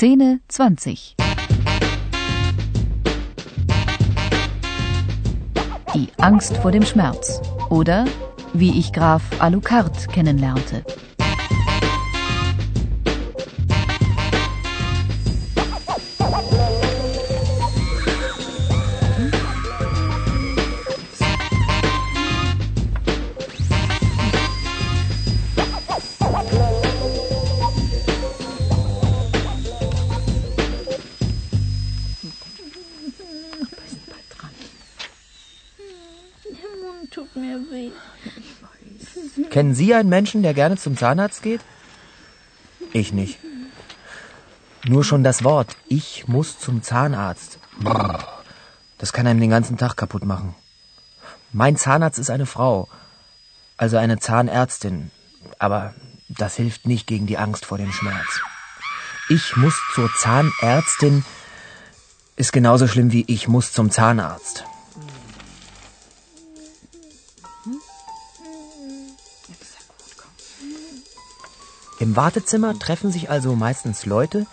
Szene 20 Die Angst vor dem Schmerz oder wie ich Graf Alucard kennenlernte. Kennen Sie einen Menschen, der gerne zum Zahnarzt geht? Ich nicht. Nur schon das Wort, ich muss zum Zahnarzt. Das kann einem den ganzen Tag kaputt machen. Mein Zahnarzt ist eine Frau, also eine Zahnärztin. Aber das hilft nicht gegen die Angst vor dem Schmerz. Ich muss zur Zahnärztin ist genauso schlimm wie ich muss zum Zahnarzt. Im Wartezimmer treffen sich also meistens Leute,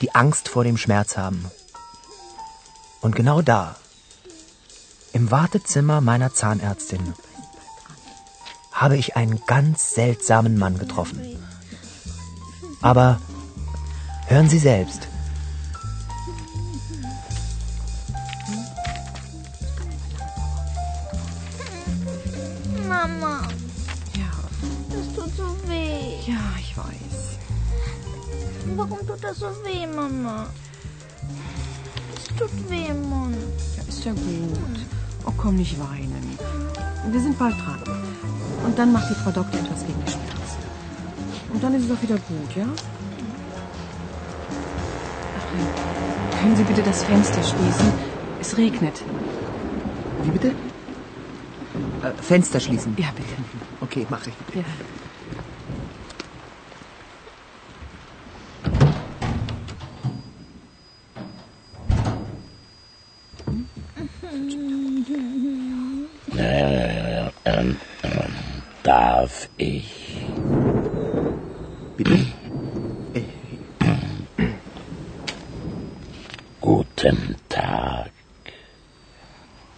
die Angst vor dem Schmerz haben. Und genau da, im Wartezimmer meiner Zahnärztin, habe ich einen ganz seltsamen Mann getroffen. Aber hören Sie selbst. Mama, Ja, das tut so weh. ja, ich weiß. Warum tut das so weh, Mama? Es tut weh Mund. Ja, ist ja gut. Oh, komm, nicht weinen. Wir sind bald dran. Und dann macht die Frau Doktor etwas gegen die Schmerzen. Und dann ist es auch wieder gut, ja? Ach, können Sie bitte das Fenster schließen? Es regnet. Wie bitte? Äh, Fenster schließen. Ja, bitte. Okay, mache ich. Ja. Darf ich? Bitte? Guten Tag.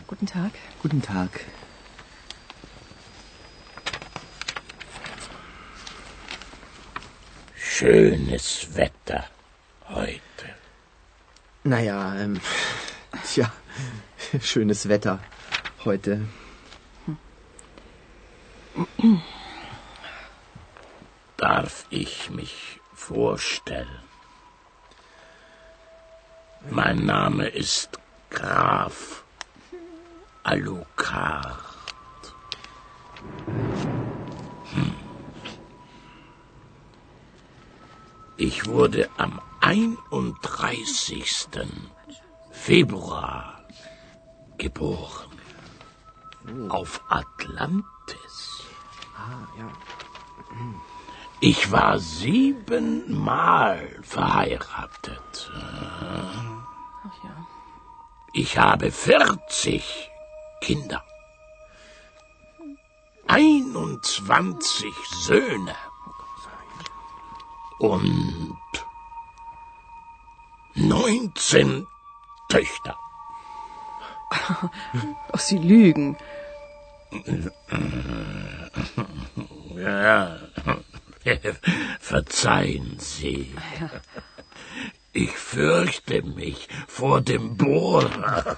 Guten Tag. Guten Tag. Schönes Wetter heute. Naja, ähm, tja, schönes Wetter heute. Darf ich mich vorstellen? Mein Name ist Graf Alucard. Hm. Ich wurde am 31. Februar geboren. Auf Atlantis. Ah, ja. Ich war siebenmal verheiratet. Ach ja. Ich habe 40 Kinder. 21 Söhne. Und 19 Töchter. Ach, Sie lügen. Ja, verzeihen Sie. Ich fürchte mich vor dem Bohrer.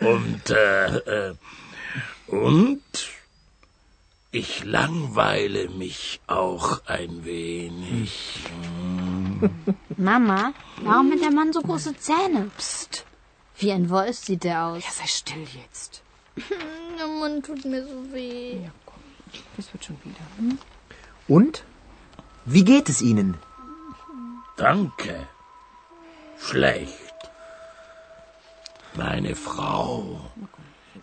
Und, äh, äh, und ich langweile mich auch ein wenig. Mama, warum hat der Mann so große Zähne? Psst. Wie ein Wolf sieht der aus. Ja, sei still jetzt. Der Mund tut mir so weh. Ja. Das wird schon wieder. Hm? Und? Wie geht es Ihnen? Danke. Schlecht. Meine Frau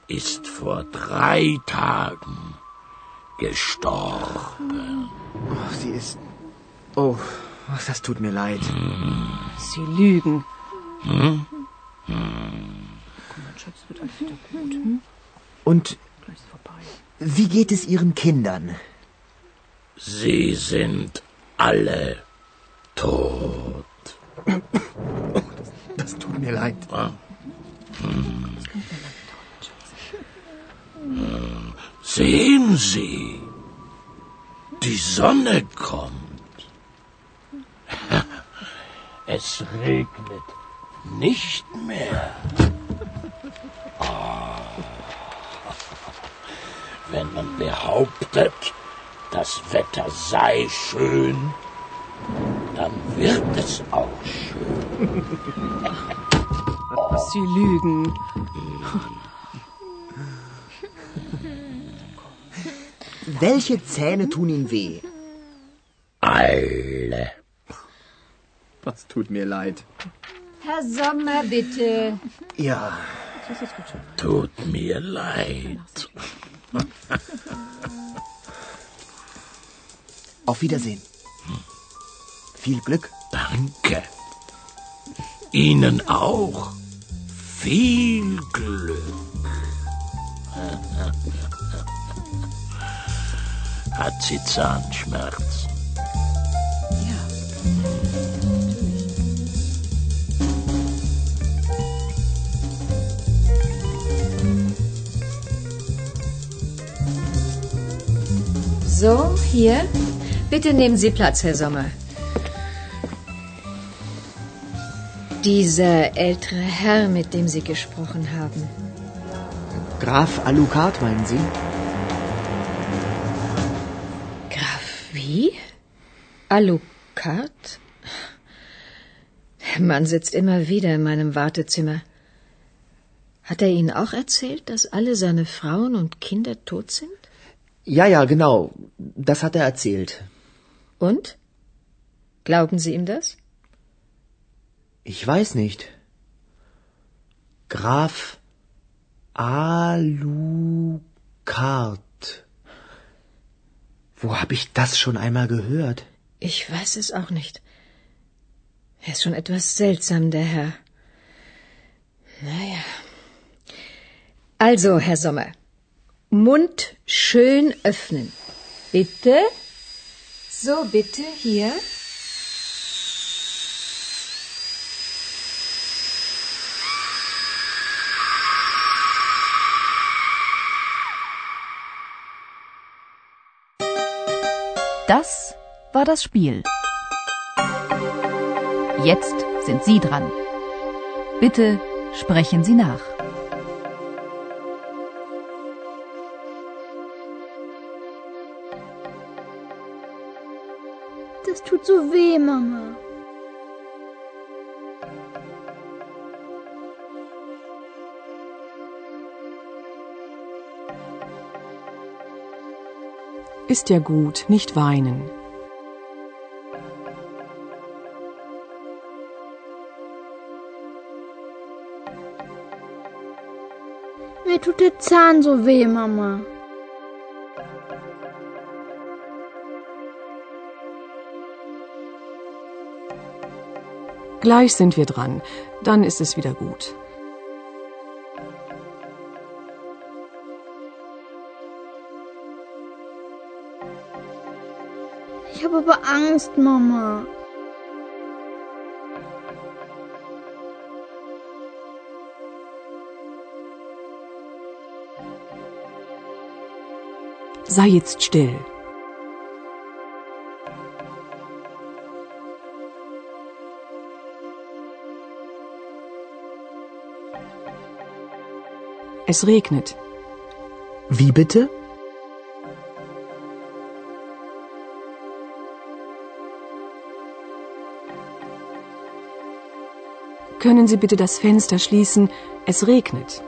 ist vor drei Tagen gestorben. Oh, sie ist. Oh, das tut mir leid. Sie lügen. Alles wieder gut. Hm? Und. Wie geht es Ihren Kindern? Sie sind alle tot. Das tut mir leid. Sehen Sie, die Sonne kommt. Es regnet nicht mehr. Ah. Wenn man behauptet, das Wetter sei schön, dann wird es auch schön. Sie lügen. Welche Zähne tun Ihnen weh? Alle. Das tut mir leid. Herr Sommer, bitte. Ja, Tut mir leid. auf Wiedersehen. Viel Glück. Danke. Ihnen auch. Viel Glück. Hat sie Zahnschmerzen? So, hier. Bitte nehmen Sie Platz, Herr Sommer. Dieser ältere Herr, mit dem Sie gesprochen haben. Graf Alucard, meinen Sie? Graf wie? Alucard? Der Mann sitzt immer wieder in meinem Wartezimmer. Hat er Ihnen auch erzählt, dass alle seine Frauen und Kinder tot sind? Ja, ja, genau. Das hat er erzählt. Und? Glauben Sie ihm das? Ich weiß nicht. Graf Alucard. Wo hab ich das schon einmal gehört? Ich weiß es auch nicht. Er ist schon etwas seltsam, der Herr. Naja. Also, Herr Sommer, Mund schön öffnen. Bitte? So, bitte, hier. Das war das Spiel. Jetzt sind Sie dran. Bitte sprechen Sie nach. Das tut so weh, Mama. Ist ja gut, nicht weinen. Mir tut der Zahn so weh, Mama. Gleich sind wir dran. Dann ist es wieder gut. Ich habe aber Angst, Mama. Sei jetzt still. Es regnet. Wie bitte? Können Sie bitte das Fenster schließen? Es regnet.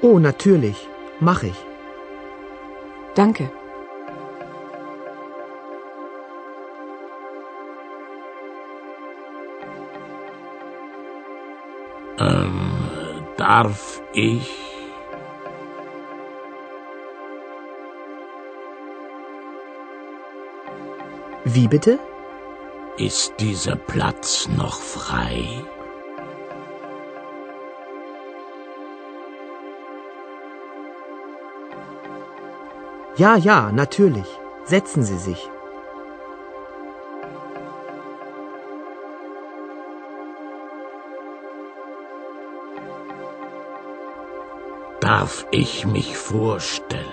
Oh, natürlich. Mach ich. Danke. Darf ich? Wie bitte? Ist dieser Platz noch frei? Ja, ja, natürlich. Setzen Sie sich. Darf ich mich vorstellen?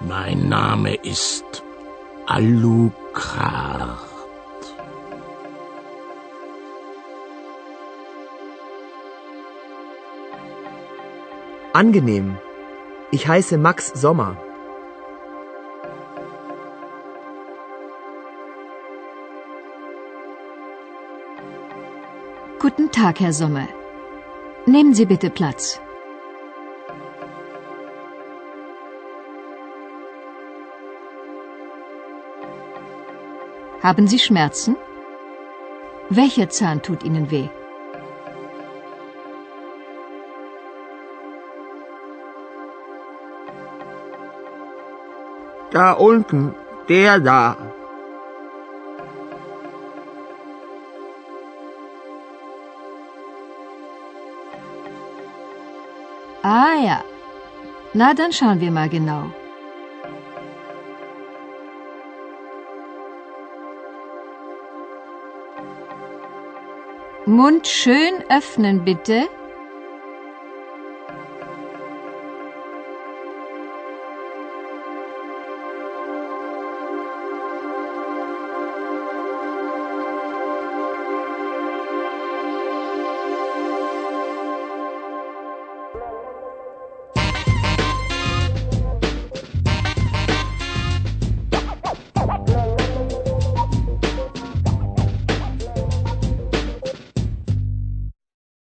Mein Name ist Alucard. Angenehm. Ich heiße Max Sommer. Guten Tag, Herr Sommer. Nehmen Sie bitte Platz. Haben Sie Schmerzen? Welcher Zahn tut Ihnen weh? Da unten, der da. Ah ja. Na, dann schauen wir mal genau. Mund schön öffnen, bitte.